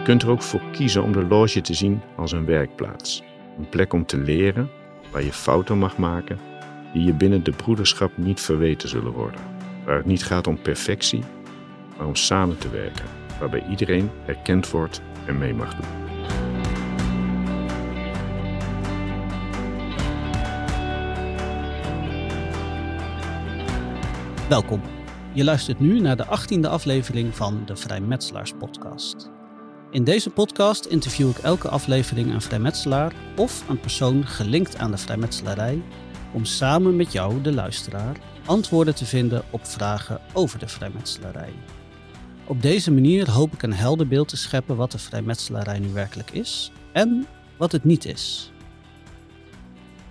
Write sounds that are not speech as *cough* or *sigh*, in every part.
Je kunt er ook voor kiezen om de loge te zien als een werkplaats. Een plek om te leren, waar je fouten mag maken, die je binnen de broederschap niet verweten zullen worden. Waar het niet gaat om perfectie, maar om samen te werken. Waarbij iedereen erkend wordt en mee mag doen. Welkom. Je luistert nu naar de 18e aflevering van de Vrijmetselaars Podcast. In deze podcast interview ik elke aflevering een vrijmetselaar of een persoon gelinkt aan de vrijmetselarij om samen met jou, de luisteraar, antwoorden te vinden op vragen over de vrijmetselarij. Op deze manier hoop ik een helder beeld te scheppen wat de vrijmetselarij nu werkelijk is en wat het niet is.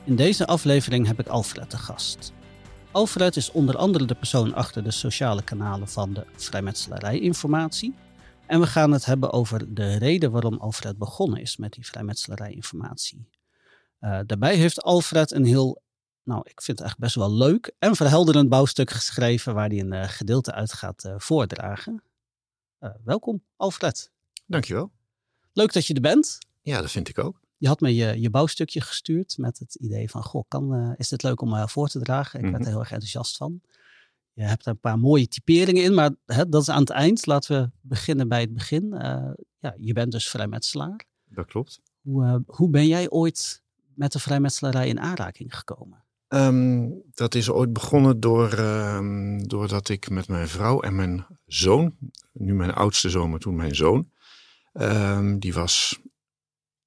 In deze aflevering heb ik Alfred te gast. Alfred is onder andere de persoon achter de sociale kanalen van de vrijmetselarij informatie. En we gaan het hebben over de reden waarom Alfred begonnen is met die vrijmetselarij informatie. Uh, daarbij heeft Alfred een heel, nou ik vind het echt best wel leuk en verhelderend bouwstuk geschreven waar hij een uh, gedeelte uit gaat uh, voordragen. welkom Alfred. Dankjewel. Leuk dat je er bent. Ja, dat vind ik ook. Je had me je, je bouwstukje gestuurd met het idee van, goh, kan, is dit leuk om voor te dragen? Ik mm -hmm. werd er heel erg enthousiast van. Je hebt er een paar mooie typeringen in, maar hè, dat is aan het eind. Laten we beginnen bij het begin. Uh, ja, je bent dus vrijmetselaar. Dat klopt. Hoe, hoe ben jij ooit met de vrijmetselarij in aanraking gekomen? Um, dat is ooit begonnen door, um, doordat ik met mijn vrouw en mijn zoon, nu mijn oudste zoon, maar toen mijn zoon, um, die was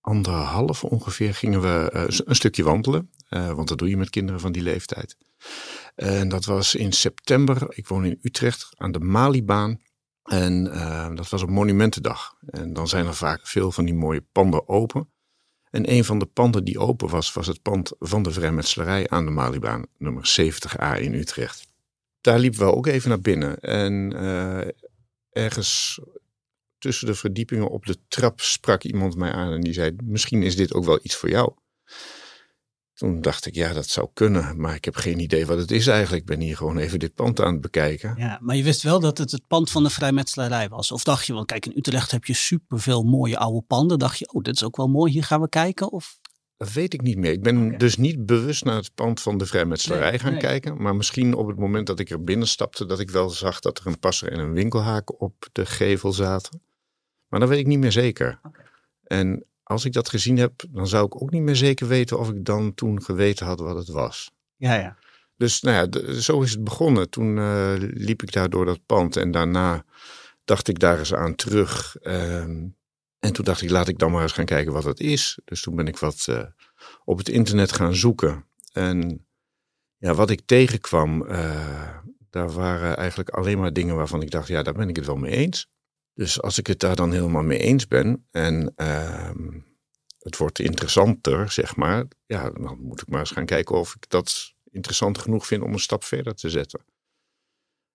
anderhalf ongeveer gingen we uh, een stukje wandelen. Want dat doe je met kinderen van die leeftijd. En dat was in september. Ik woon in Utrecht aan de Malibaan. En uh, dat was op Monumentendag. En dan zijn er vaak veel van die mooie panden open. En een van de panden die open was, was het pand van de vrijmetselarij aan de Malibaan, nummer 70a in Utrecht. Daar liepen we ook even naar binnen. En ergens tussen de verdiepingen op de trap sprak iemand mij aan en die zei: Misschien is dit ook wel iets voor jou. Toen dacht ik, ja, dat zou kunnen, maar ik heb geen idee wat het is eigenlijk. Ik ben hier gewoon even dit pand aan het bekijken. Ja, maar je wist wel dat het het pand van de vrijmetselarij was. Of dacht je, want kijk, in Utrecht heb je superveel mooie oude panden. Dacht je, oh, dit is ook wel mooi, hier gaan we kijken? Of... Dat weet ik niet meer. Ik ben okay. dus niet bewust naar het pand van de vrijmetselarij nee, gaan nee. kijken. Maar misschien op het moment dat ik er binnen stapte, dat ik wel zag dat er een passer en een winkelhaak op de gevel zaten. Maar dat weet ik niet meer zeker. Okay. En als ik dat gezien heb, dan zou ik ook niet meer zeker weten of ik dan toen geweten had wat het was. Ja, ja. Dus nou ja, de, zo is het begonnen. Toen uh, liep ik daar door dat pand en daarna dacht ik daar eens aan terug. Um, en toen dacht ik, laat ik dan maar eens gaan kijken wat het is. Dus toen ben ik wat uh, op het internet gaan zoeken. En ja, wat ik tegenkwam, uh, daar waren eigenlijk alleen maar dingen waarvan ik dacht, ja, daar ben ik het wel mee eens. Dus als ik het daar dan helemaal mee eens ben en uh, het wordt interessanter, zeg maar, ja, dan moet ik maar eens gaan kijken of ik dat interessant genoeg vind om een stap verder te zetten.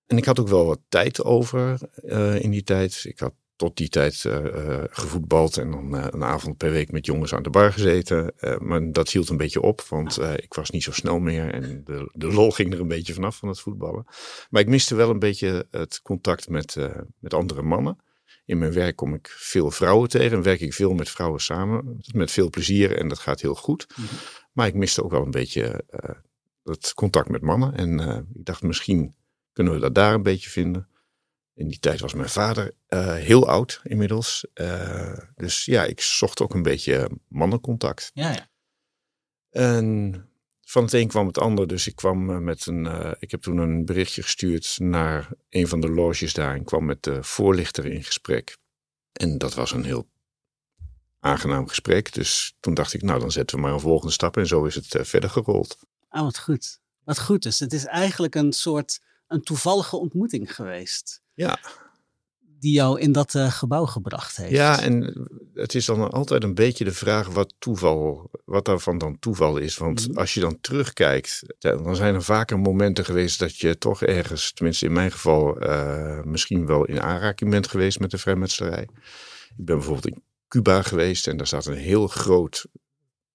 En ik had ook wel wat tijd over uh, in die tijd. Ik had tot die tijd uh, gevoetbald en dan een avond per week met jongens aan de bar gezeten. maar dat hield een beetje op, want ik was niet zo snel meer en de, de lol ging er een beetje vanaf van het voetballen. Maar ik miste wel een beetje het contact met, met andere mannen. In mijn werk kom ik veel vrouwen tegen en werk ik veel met vrouwen samen. Met veel plezier en dat gaat heel goed. Mm -hmm. Maar ik miste ook wel een beetje uh, het contact met mannen. En uh, ik dacht, misschien kunnen we dat daar een beetje vinden. In die tijd was mijn vader uh, heel oud inmiddels. dus ja, ik zocht ook een beetje mannencontact. Ja, ja. En van het een kwam het ander. Dus ik kwam met een. Uh, ik heb toen een berichtje gestuurd naar een van de loges daar. En kwam met de voorlichter in gesprek. En dat was een heel aangenaam gesprek. Dus toen dacht ik, nou dan zetten we maar een volgende stap. En zo is het uh, verder gerold. Ah, wat goed. Wat goed. Dus het is eigenlijk een soort. een toevallige ontmoeting geweest. Ja die jou in dat uh, gebouw gebracht heeft. Ja, en het is dan altijd een beetje de vraag wat toeval, wat daarvan dan toeval is. Want mm. als je dan terugkijkt, dan zijn er vaker momenten geweest dat je toch ergens, tenminste in mijn geval, uh, misschien wel in aanraking bent geweest met de vrijmetselarij. Ik ben bijvoorbeeld in Cuba geweest en daar staat een heel groot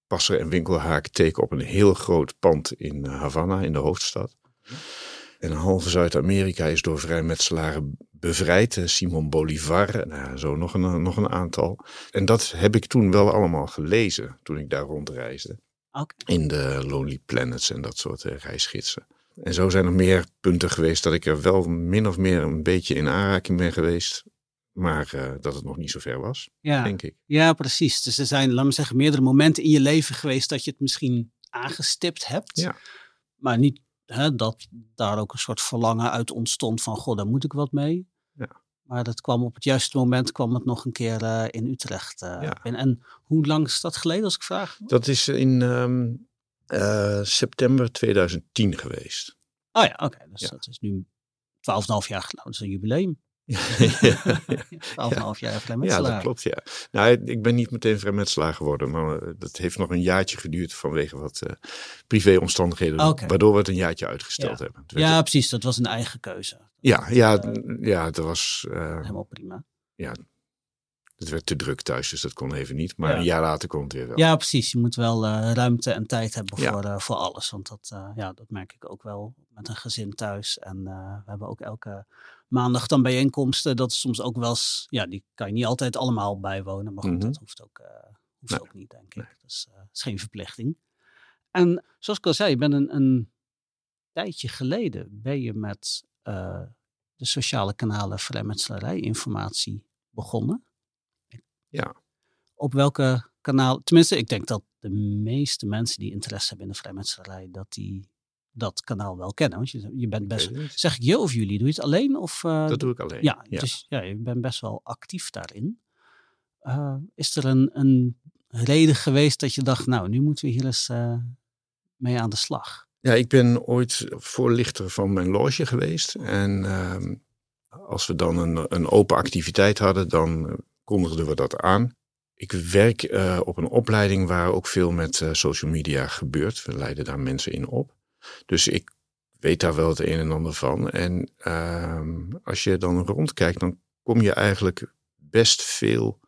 passer- en winkelhaak teken op een heel groot pand in Havana, in de hoofdstad. En halve Zuid-Amerika is door vrijmetselaren bevrijd. Simon Bolivar, nou, zo nog een, nog een aantal. En dat heb ik toen wel allemaal gelezen toen ik daar rondreisde. Okay. In de Lonely Planets en dat soort uh, reisgidsen. En zo zijn er meer punten geweest dat ik er wel min of meer een beetje in aanraking ben geweest. Maar uh, dat het nog niet zo ver was, ja. denk ik. Ja, precies. Dus er zijn, laat me zeggen, meerdere momenten in je leven geweest dat je het misschien aangestipt hebt. Ja. Maar niet hè, dat daar ook een soort verlangen uit ontstond van, goh, daar moet ik wat mee. Ja. Maar dat kwam op het juiste moment, kwam het nog een keer uh, in Utrecht uh, Ja. binnen. En hoe lang is dat geleden, als ik vraag? Dat is in um, september 2010 geweest. Oh ja, oké. Okay. Dus Ja. dat is nu 12,5 jaar geleden. Dat is een jubileum. Ja, *laughs* 12,5 jaar ja, vrijmetselaar. dat klopt, ja. Nou, ik ben niet meteen vrijmetselaar geworden, maar eh, dat heeft nog een jaartje geduurd vanwege wat uh, privéomstandigheden, waardoor we het een jaartje uitgesteld Ja. hebben. Het Ja, precies. Dat was een eigen keuze. ja, ja, Eh, ja, dat was, eh, Helemaal prima. het werd te druk thuis, dus dat kon even niet. Maar Ja. een jaar later kon het weer wel. Ja, precies. Je moet wel ruimte en tijd hebben Ja. voor, voor alles. Want dat, ja, dat merk ik ook wel met een gezin thuis. En we hebben ook elke maandag dan bijeenkomsten. Dat is soms ook wel eens, ja, die kan je niet altijd allemaal bijwonen. Maar goed, Mhm. dat hoeft ook, eh, hoeft Nee. ook niet, denk ik. Nee. Dat is, eh, is geen verplichting. En zoals ik al zei, je bent een, een tijdje geleden ben je met eh, de sociale kanalen vrijmetselarij informatie begonnen. Ja. Op welke kanaal, tenminste, ik denk dat de meeste mensen die interesse hebben in de vrijmetselarij, dat die dat kanaal wel kennen. Want je, je bent best, zeg ik je of jullie, doe je het alleen? Of, eh, Dat doe ik alleen. ja, ja. Dus ja, je bent best wel actief daarin. Eh, is er een, een reden geweest dat je dacht, nou, nu moeten we hier eens eh, mee aan de slag? Ja, ik ben ooit voorlichter van mijn loge geweest. En ehm, als we dan een, een open activiteit hadden, dan kondigden we dat aan. Ik werk op een opleiding waar ook veel met social media gebeurt. We leiden daar mensen in op. Dus ik weet daar wel het een en ander van. En ehm, als je dan rondkijkt, dan kom je eigenlijk best veel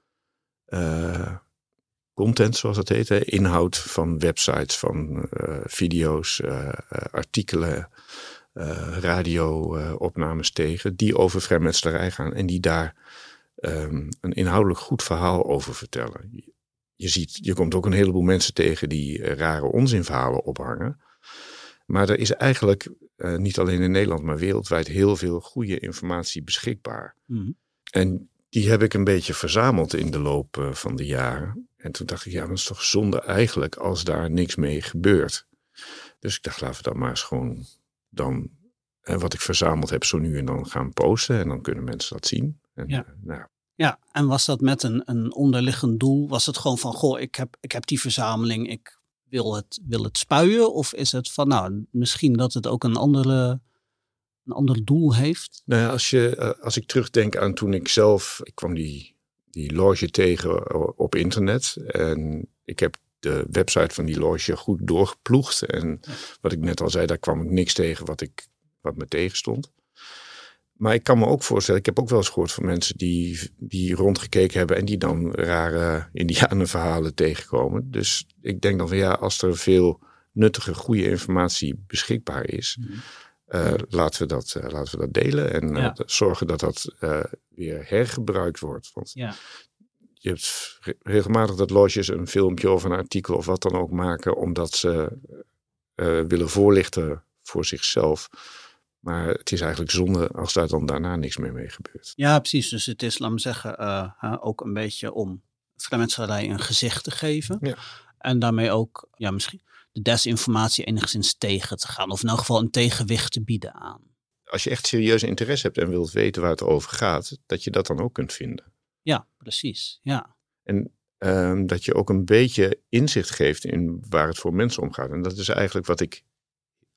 eh, content, zoals het heet. Hè? Inhoud van websites, van eh, video's, eh, artikelen, radio-opnames tegen. Die over vrijmetselarij gaan en die daar ehm, een inhoudelijk goed verhaal over vertellen. Je- ziet, je komt ook een heleboel mensen tegen die rare onzinverhalen ophangen. Maar er is eigenlijk eh, niet alleen in Nederland, maar wereldwijd heel veel goede informatie beschikbaar. Mhm. En die heb ik een beetje verzameld in de loop eh, van de jaren. En toen dacht ik, ja, dat is toch zonde eigenlijk als daar niks mee gebeurt. Dus ik dacht, laten we dan maar eens gewoon dan wat ik verzameld heb zo nu en dan gaan posten. En dan kunnen mensen dat zien. En, Ja. eh, nou, Ja, en was dat met een, een onderliggend doel? Was het gewoon van, goh, ik heb, ik heb die verzameling, ik wil het, wil het spuien? Of is het van, nou, misschien dat het ook een, andere, een ander doel heeft? Nou ja, als, je, eh, als ik terugdenk aan toen ik zelf, ik kwam die, die loge tegen eh, op internet. En ik heb de website van die loge goed doorgeploegd. En wat ik net al zei, daar kwam ik niks tegen wat, ik, wat me tegenstond. Maar ik kan me ook voorstellen, ik heb ook wel eens gehoord van mensen die, die rondgekeken hebben en die dan rare indianenverhalen tegenkomen. Dus ik denk dan van ja, als er veel nuttige, goede informatie beschikbaar is, eh, laten, we dat, eh, laten we dat delen en eh, Ja. zorgen dat dat weer hergebruikt wordt. Want Ja, je hebt re- regelmatig dat loges een filmpje of een artikel of wat dan ook maken, omdat ze willen voorlichten voor zichzelf. Maar het is eigenlijk zonde als daar dan daarna niks meer mee gebeurt. ja precies. Dus het is, laat me zeggen, eh, ook een beetje om vrijmetselarij een gezicht te geven. Ja. En daarmee ook, ja, misschien de desinformatie enigszins tegen te gaan. Of in elk geval een tegenwicht te bieden aan. Als je echt serieus interesse hebt en wilt weten waar het over gaat, dat je dat dan ook kunt vinden. Ja, precies. Ja, En ehm, dat je ook een beetje inzicht geeft in waar het voor mensen om gaat. En dat is eigenlijk wat ik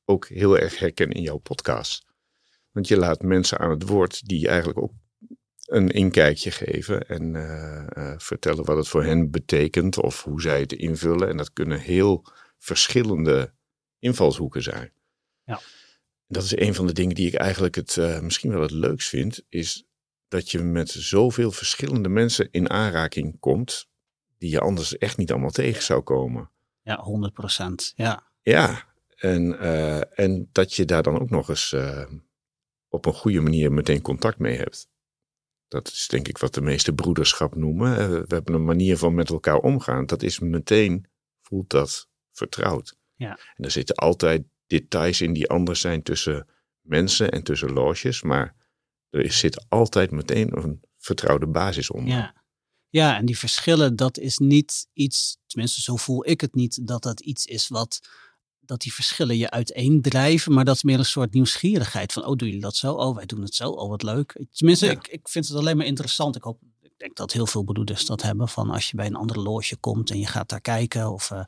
ook heel erg herken in jouw podcast. Want je laat mensen aan het woord die eigenlijk ook een inkijkje geven en eh, eh, vertellen wat het voor hen betekent of hoe zij het invullen. En dat kunnen heel verschillende invalshoeken zijn. Ja. Dat is een van de dingen die ik eigenlijk het, eh, misschien wel het leukst vind, is dat je met zoveel verschillende mensen in aanraking komt, die je anders echt niet allemaal tegen zou komen. ja 100 procent. Ja, Ja, En, eh, en dat je daar dan ook nog eens eh, op een goede manier meteen contact mee hebt. Dat is denk ik wat de meeste broederschap noemen. Eh, we hebben een manier van met elkaar omgaan. Dat is meteen, voelt dat vertrouwd. Ja. En er zitten altijd details in die anders zijn tussen mensen en tussen loges. Maar er zit altijd meteen een vertrouwde basis onder. Ja. ja, en die verschillen, dat is niet iets, tenminste zo voel ik het niet, dat dat iets is wat, dat die verschillen je uiteendrijven, maar dat is meer een soort nieuwsgierigheid van, oh doen jullie dat zo? Oh, wij doen het zo, oh wat leuk. Tenminste, Ja. ik, ik vind het alleen maar interessant. Ik hoop, ik denk dat heel veel bedoelers dat hebben, van als je bij een andere loge komt en je gaat daar kijken of eh,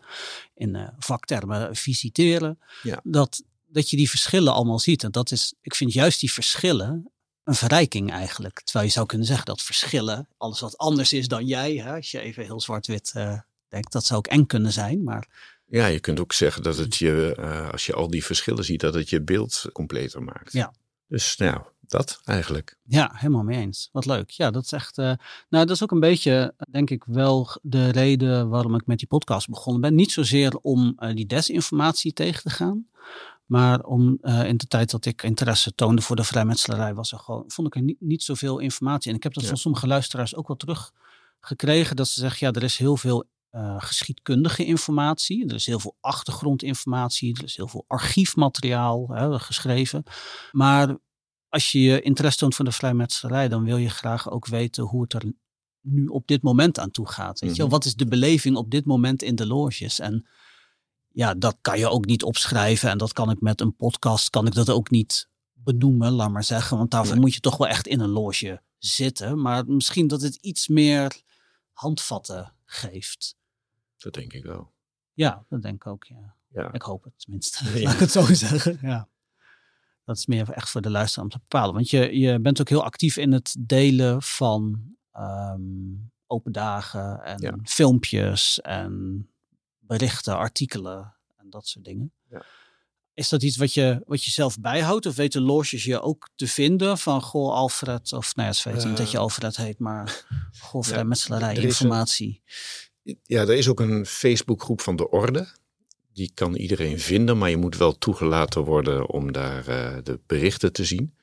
in eh, vaktermen visiteren, Ja. dat, dat je die verschillen allemaal ziet. En dat is, ik vind juist die verschillen een verrijking eigenlijk. Terwijl je zou kunnen zeggen dat verschillen, alles wat anders is dan jij, hè, als je even heel zwart-wit eh, denkt, dat zou ook eng kunnen zijn. Maar Ja, je kunt ook zeggen dat het je, eh, als je al die verschillen ziet, dat het je beeld completer maakt. Ja. Dus nou, dat eigenlijk. ja, helemaal mee eens. Wat leuk. Ja, dat is echt. eh, nou, dat is ook een beetje, denk ik, wel de reden waarom ik met die podcast begonnen ben. Niet zozeer om eh, die desinformatie tegen te gaan. Maar om in de tijd dat ik interesse toonde voor de vrijmetselarij, was er gewoon, vond ik er niet, niet zoveel informatie. En ik heb dat Ja. van sommige luisteraars ook wel teruggekregen. Dat ze zeggen, ja, er is heel veel eh, geschiedkundige informatie. Er is heel veel achtergrondinformatie. Er is heel veel archiefmateriaal hè, geschreven. Maar als je je interesse toont voor de vrijmetselarij, dan wil je graag ook weten hoe het er nu op dit moment aan toe gaat. Weet? Mhm. Wat is de beleving op dit moment in de loges? En ja, dat kan je ook niet opschrijven. En dat kan ik met een podcast, kan ik dat ook niet benoemen, laat maar zeggen. Want daarvoor moet je toch wel echt in een loge zitten. Maar misschien dat het iets meer handvatten geeft. Dat denk ik wel. Ja, dat denk ik ook, ja. Ja. Ik hoop het tenminste. Ja. *laughs* Laat ik het zo zeggen. Ja. Dat is meer echt voor de luisteraar om te bepalen. Want je, je bent ook heel actief in het delen van ehm, open dagen en Ja. filmpjes en berichten, artikelen en dat soort dingen. Ja. Is dat iets wat je, wat je zelf bijhoudt? Of weten loges je ook te vinden van goh, Alfred, of nou ja, het weet niet dat je Eh, Alfred heet, maar goh, *laughs* ja, vrijmetselarij, een- informatie. Ja, er is ook een Facebookgroep van de Orde. Die kan iedereen vinden, maar je moet wel toegelaten worden om daar eh, de berichten te zien.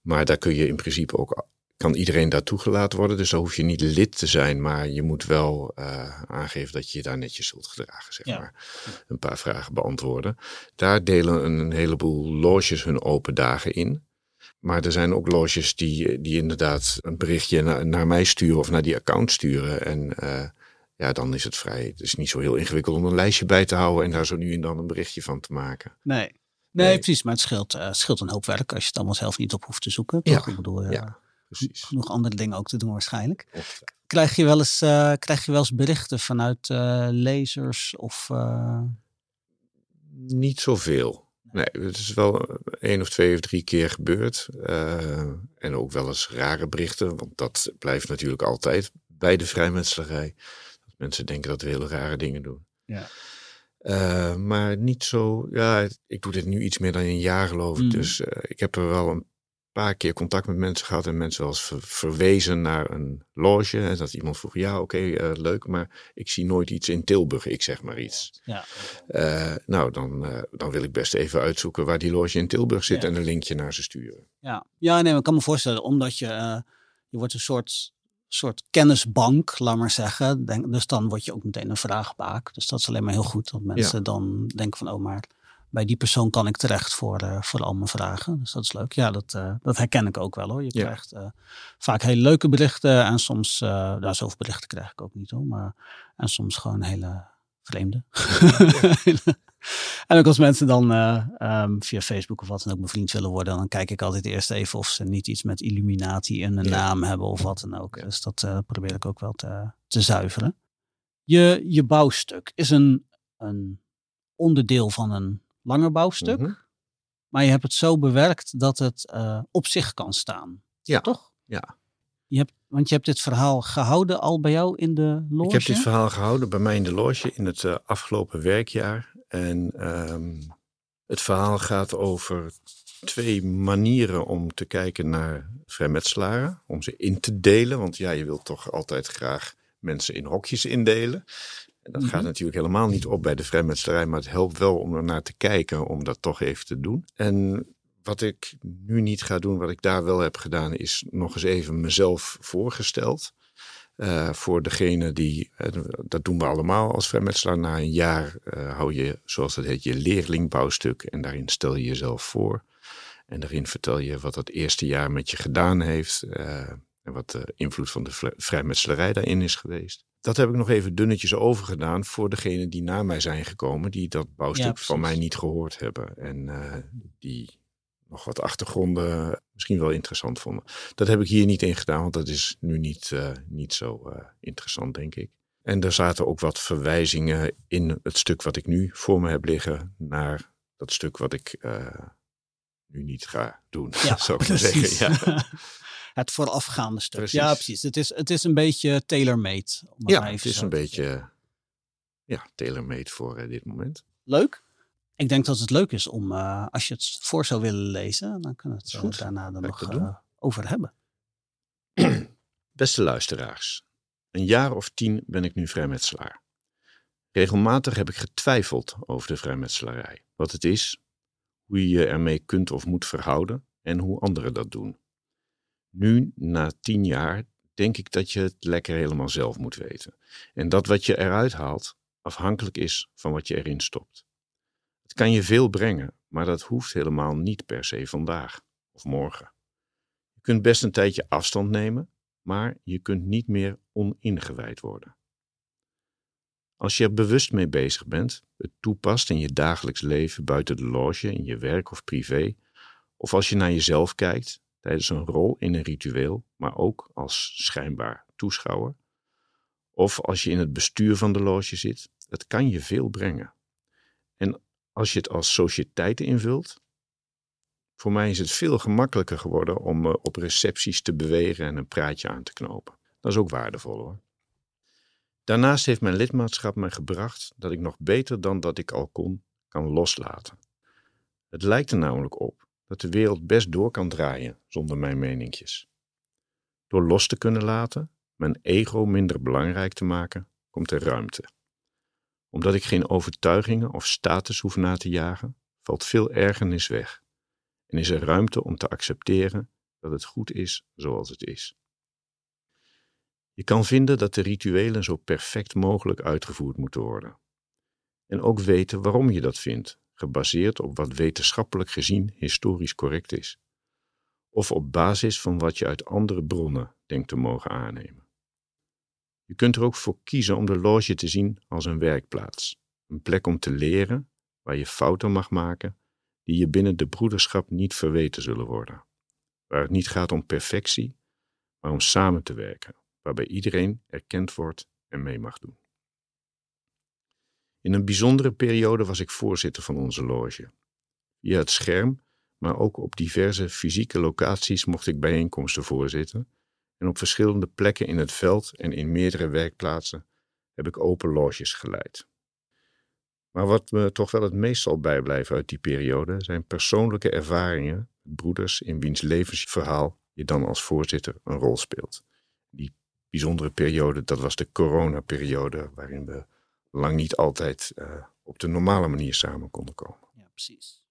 Maar daar kun je in principe ook, kan iedereen daar toegelaten worden. Dus daar hoef je niet lid te zijn, maar je moet wel eh, aangeven dat je je daar netjes zult gedragen, zeg Ja. maar. Een paar vragen beantwoorden. Daar delen een heleboel loges hun open dagen in. Maar er zijn ook loges die, die inderdaad een berichtje naar, naar mij sturen of naar die account sturen. En eh, ja, dan is het vrij. Het is niet zo heel ingewikkeld om een lijstje bij te houden en daar zo nu en dan een berichtje van te maken. Nee. Nee, Nee. precies. Maar het scheelt, eh, scheelt een hoop werk als je het allemaal zelf niet op hoeft te zoeken. Ja? Ik bedoel, ja, ja, Precies. genoeg andere dingen ook te doen waarschijnlijk. Krijg je wel eens, eh, krijg je wel eens berichten vanuit eh, lezers of... eh, Niet zoveel. Nee, het is wel één of twee of drie keer gebeurd. Eh, en ook wel eens rare berichten, want dat blijft natuurlijk altijd bij de vrijmetselarij. Mensen denken dat we hele rare dingen doen. Ja. Eh, maar niet zo, ja, ik doe dit nu iets meer dan een jaar geloof ik. Mm. Dus eh, ik heb er wel een paar keer contact met mensen gehad en mensen wel eens ver- verwezen naar een loge. En dat iemand vroeg, ja oké, eh, leuk, maar ik zie nooit iets in Tilburg, ik zeg maar iets. ja. Nou, dan, dan wil ik best even uitzoeken waar die loge in Tilburg zit Ja. en een linkje naar ze sturen. Ja. ja, nee, maar ik kan me voorstellen, omdat je, je wordt een soort, soort kennisbank, laat maar zeggen. Denk, dus dan word je ook meteen een vraagbaak. Dus dat is alleen maar heel goed, dat mensen dan denken van, oh maar bij die persoon kan ik terecht voor, eh, voor al mijn vragen. Dus dat is leuk. Ja, dat, eh, dat herken ik ook wel hoor. Je Ja. krijgt eh, vaak hele leuke berichten en soms, eh nou zoveel berichten krijg ik ook niet hoor, maar en soms gewoon hele vreemde. *laughs* en ook als mensen dan eh, ehm, via Facebook of wat dan ook mijn vriend willen worden, dan kijk ik altijd eerst even of ze niet iets met Illuminati in een Ja. naam hebben of wat dan ook. Dus dat eh, probeer ik ook wel te, te zuiveren. Je, je bouwstuk is een, een onderdeel van een langer bouwstuk, Mhm. maar je hebt het zo bewerkt dat het eh, op zich kan staan. Ja. Toch? Ja. Je hebt, want je hebt dit verhaal gehouden al bij jou in de loge? Ik heb dit verhaal gehouden bij mij in de loge in het afgelopen werkjaar. En ehm, het verhaal gaat over twee manieren om te kijken naar vrijmetselaren. Om ze in te delen. Want ja, je wilt toch altijd graag mensen in hokjes indelen. En dat gaat natuurlijk helemaal niet op bij de vrijmetselarij, maar het helpt wel om er naar te kijken, om dat toch even te doen. En wat ik nu niet ga doen, wat ik daar wel heb gedaan, is nog eens even mezelf voorgesteld. Uh, voor degene die, uh, dat doen we allemaal als vrijmetselaar, na een jaar uh, hou je, zoals dat heet, je leerlingbouwstuk en daarin stel je jezelf voor. En daarin vertel je wat dat eerste jaar met je gedaan heeft en wat de invloed van de vrijmetselarij daarin is geweest. Dat heb ik nog even dunnetjes overgedaan voor degenen die na mij zijn gekomen, die dat bouwstuk ja, van mij niet gehoord hebben. En die nog wat achtergronden misschien wel interessant vonden. Dat heb ik hier niet in gedaan, want dat is nu niet, uh, niet zo uh, interessant, denk ik. En er zaten ook wat verwijzingen in het stuk wat ik nu voor me heb liggen naar dat stuk wat ik uh, nu niet ga doen, ja, *laughs* zou ik precies. zeggen. Ja. *laughs* het voorafgaande stuk. Precies. Ja, precies. Het is, het is een beetje tailor-made. Ja, het is een beetje ja, tailor-made voor dit moment. Leuk. Ik denk dat het leuk is om, uh, als je het voor zou willen lezen, dan kunnen we het goed. daarna er nog uh, over hebben. *clears throat* Beste luisteraars, een jaar of tien ben ik nu vrijmetselaar. Regelmatig heb ik getwijfeld over de vrijmetselarij. Wat het is, hoe je je ermee kunt of moet verhouden en hoe anderen dat doen. Nu, na tien jaar, denk ik dat je het lekker helemaal zelf moet weten. En dat wat je eruit haalt afhankelijk is van wat je erin stopt. Het kan je veel brengen, maar dat hoeft helemaal niet per se vandaag of morgen. Je kunt best een tijdje afstand nemen, maar je kunt niet meer oningewijd worden. Als je er bewust mee bezig bent, het toepast in je dagelijks leven buiten de loge, in je werk of privé, of als je naar jezelf kijkt tijdens een rol in een ritueel, maar ook als schijnbaar toeschouwer, of als je in het bestuur van de loge zit, het kan je veel brengen. Als je het als sociëteit invult, voor mij is het veel gemakkelijker geworden om uh, op recepties te bewegen en een praatje aan te knopen. Dat is ook waardevol hoor. Daarnaast heeft mijn lidmaatschap mij gebracht dat ik nog beter dan dat ik al kon, kan loslaten. Het lijkt er namelijk op dat de wereld best door kan draaien zonder mijn meninkjes. Door los te kunnen laten, mijn ego minder belangrijk te maken, komt er ruimte omdat ik geen overtuigingen of status hoef na te jagen, valt veel ergernis weg en is er ruimte om te accepteren dat het goed is zoals het is. Je kan vinden dat de rituelen zo perfect mogelijk uitgevoerd moeten worden. En ook weten waarom je dat vindt, gebaseerd op wat wetenschappelijk gezien historisch correct is. Of op basis van wat je uit andere bronnen denkt te mogen aannemen. Je kunt er ook voor kiezen om de loge te zien als een werkplaats. Een plek om te leren, waar je fouten mag maken, die je binnen de broederschap niet verweten zullen worden. Waar het niet gaat om perfectie, maar om samen te werken, waarbij iedereen erkend wordt en mee mag doen. In een bijzondere periode was ik voorzitter van onze loge. Via het scherm, maar ook op diverse fysieke locaties mocht ik bijeenkomsten voorzitten en op verschillende plekken in het veld en in meerdere werkplaatsen heb ik open loges geleid. Maar wat me toch wel het meest zal bijblijven uit die periode zijn persoonlijke ervaringen met broeders in wiens levensverhaal je dan als voorzitter een rol speelt. Die bijzondere periode, dat was de coronaperiode, waarin we lang niet altijd uh, op de normale manier samen konden komen. Ja, precies.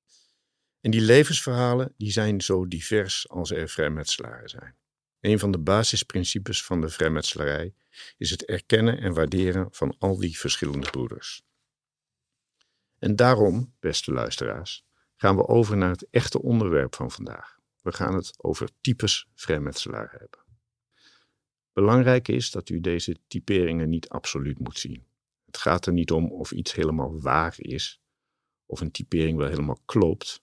En die levensverhalen die zijn zo divers als er vrijmetselaren zijn. Een van de basisprincipes van de vrijmetselarij is het erkennen en waarderen van al die verschillende broeders. En daarom, beste luisteraars, gaan we over naar het echte onderwerp van vandaag. We gaan het over types vrijmetselaar hebben. Belangrijk is dat u deze typeringen niet absoluut moet zien. Het gaat er niet om of iets helemaal waar is, of een typering wel helemaal klopt,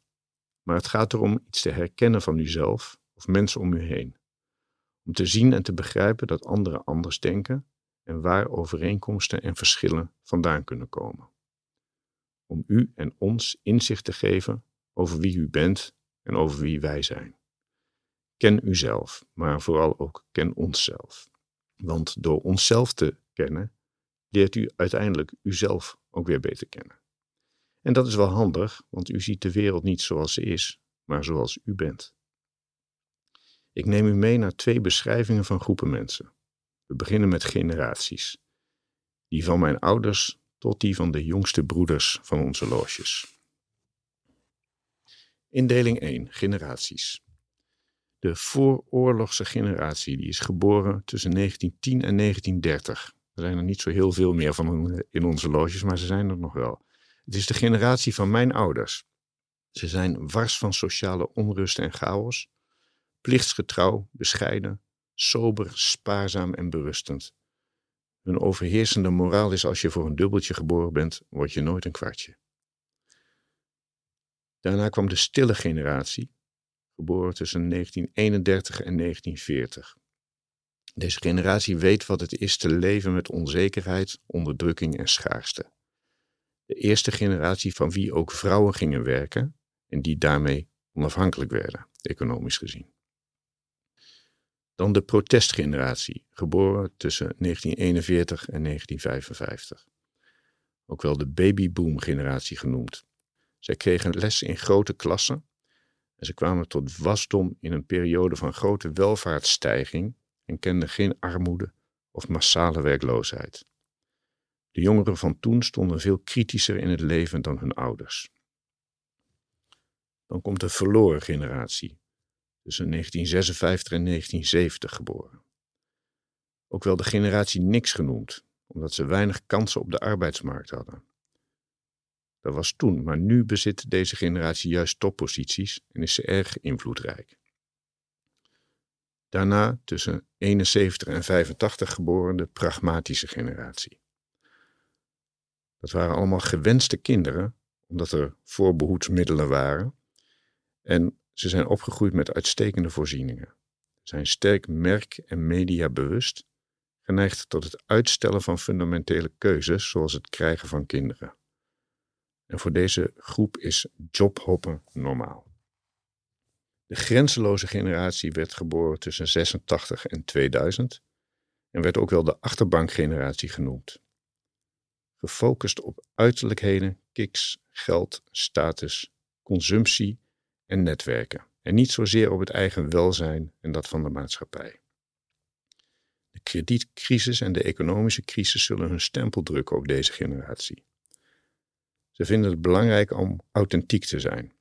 maar het gaat erom iets te herkennen van uzelf of mensen om u heen. Om te zien en te begrijpen dat anderen anders denken en waar overeenkomsten en verschillen vandaan kunnen komen. Om u en ons inzicht te geven over wie u bent en over wie wij zijn. Ken uzelf, maar vooral ook ken onszelf. Want door onszelf te kennen, leert u uiteindelijk uzelf ook weer beter kennen. En dat is wel handig, want u ziet de wereld niet zoals ze is, maar zoals u bent. Ik neem u mee naar twee beschrijvingen van groepen mensen. We beginnen met generaties. Die van mijn ouders tot die van de jongste broeders van onze loges. Indeling 1. Generaties. De vooroorlogse generatie die is geboren tussen 1910 en 1930. Er zijn er niet zo heel veel meer van in onze loges, maar ze zijn er nog wel. Het is de generatie van mijn ouders. Ze zijn wars van sociale onrust en chaos, plichtsgetrouw, bescheiden, sober, spaarzaam en berustend. Hun overheersende moraal is als je voor een dubbeltje geboren bent, word je nooit een kwartje. Daarna kwam de stille generatie, geboren tussen 1931 en 1940. Deze generatie weet wat het is te leven met onzekerheid, onderdrukking en schaarste. De eerste generatie van wie ook vrouwen gingen werken en die daarmee onafhankelijk werden, economisch gezien. Dan de protestgeneratie, geboren tussen 1941 en 1955. Ook wel de babyboom-generatie genoemd. Zij kregen les in grote klassen en ze kwamen tot wasdom in een periode van grote welvaartsstijging en kenden geen armoede of massale werkloosheid. De jongeren van toen stonden veel kritischer in het leven dan hun ouders. Dan komt de verloren generatie, tussen 1956 en 1970 geboren. Ook wel de generatie niks genoemd, omdat ze weinig kansen op de arbeidsmarkt hadden. Dat was toen, maar nu bezit deze generatie juist topposities en is ze erg invloedrijk. Daarna tussen 71 en 85 geboren de pragmatische generatie. Dat waren allemaal gewenste kinderen, omdat er voorbehoedsmiddelen waren. En ze zijn opgegroeid met uitstekende voorzieningen. Zijn sterk merk- en mediabewust, geneigd tot het uitstellen van fundamentele keuzes, zoals het krijgen van kinderen. En voor deze groep is jobhoppen normaal. De grenzeloze generatie werd geboren tussen 86 en 2000 en werd ook wel de achterbankgeneratie genoemd. Gefocust op uiterlijkheden, kiks, geld, status, consumptie en netwerken. En niet zozeer op het eigen welzijn en dat van de maatschappij. De kredietcrisis en de economische crisis zullen hun stempel drukken op deze generatie. Ze vinden het belangrijk om authentiek te zijn.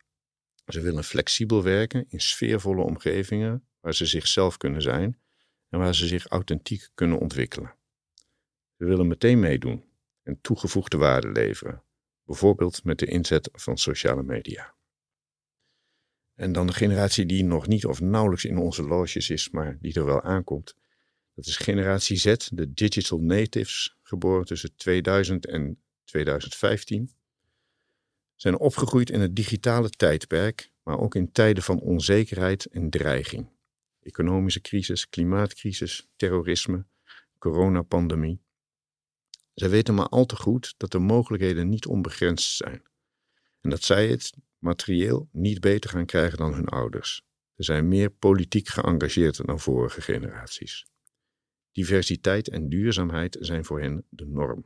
Ze willen flexibel werken in sfeervolle omgevingen waar ze zichzelf kunnen zijn en waar ze zich authentiek kunnen ontwikkelen. Ze willen meteen meedoen en toegevoegde waarde leveren, bijvoorbeeld met de inzet van sociale media. En dan de generatie die nog niet of nauwelijks in onze loges is, maar die er wel aankomt. Dat is generatie Z, de digital natives, geboren tussen 2000 en 2015 zijn opgegroeid in het digitale tijdperk, maar ook in tijden van onzekerheid en dreiging. Economische crisis, klimaatcrisis, terrorisme, coronapandemie. Zij weten maar al te goed dat de mogelijkheden niet onbegrensd zijn. En dat zij het materieel niet beter gaan krijgen dan hun ouders. Ze zijn meer politiek geëngageerd dan vorige generaties. Diversiteit en duurzaamheid zijn voor hen de norm.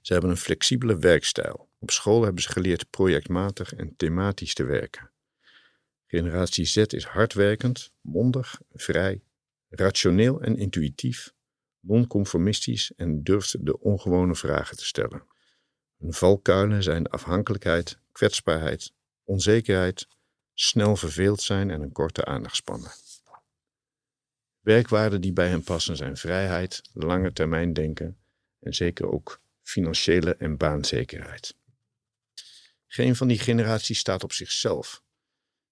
Ze hebben een flexibele werkstijl op school hebben ze geleerd projectmatig en thematisch te werken. Generatie Z is hardwerkend, mondig, vrij, rationeel en intuïtief, nonconformistisch en durft de ongewone vragen te stellen. Hun valkuilen zijn afhankelijkheid, kwetsbaarheid, onzekerheid, snel verveeld zijn en een korte aandachtspannen. Werkwaarden die bij hen passen zijn vrijheid, lange termijn denken en zeker ook financiële en baanzekerheid. Geen van die generaties staat op zichzelf.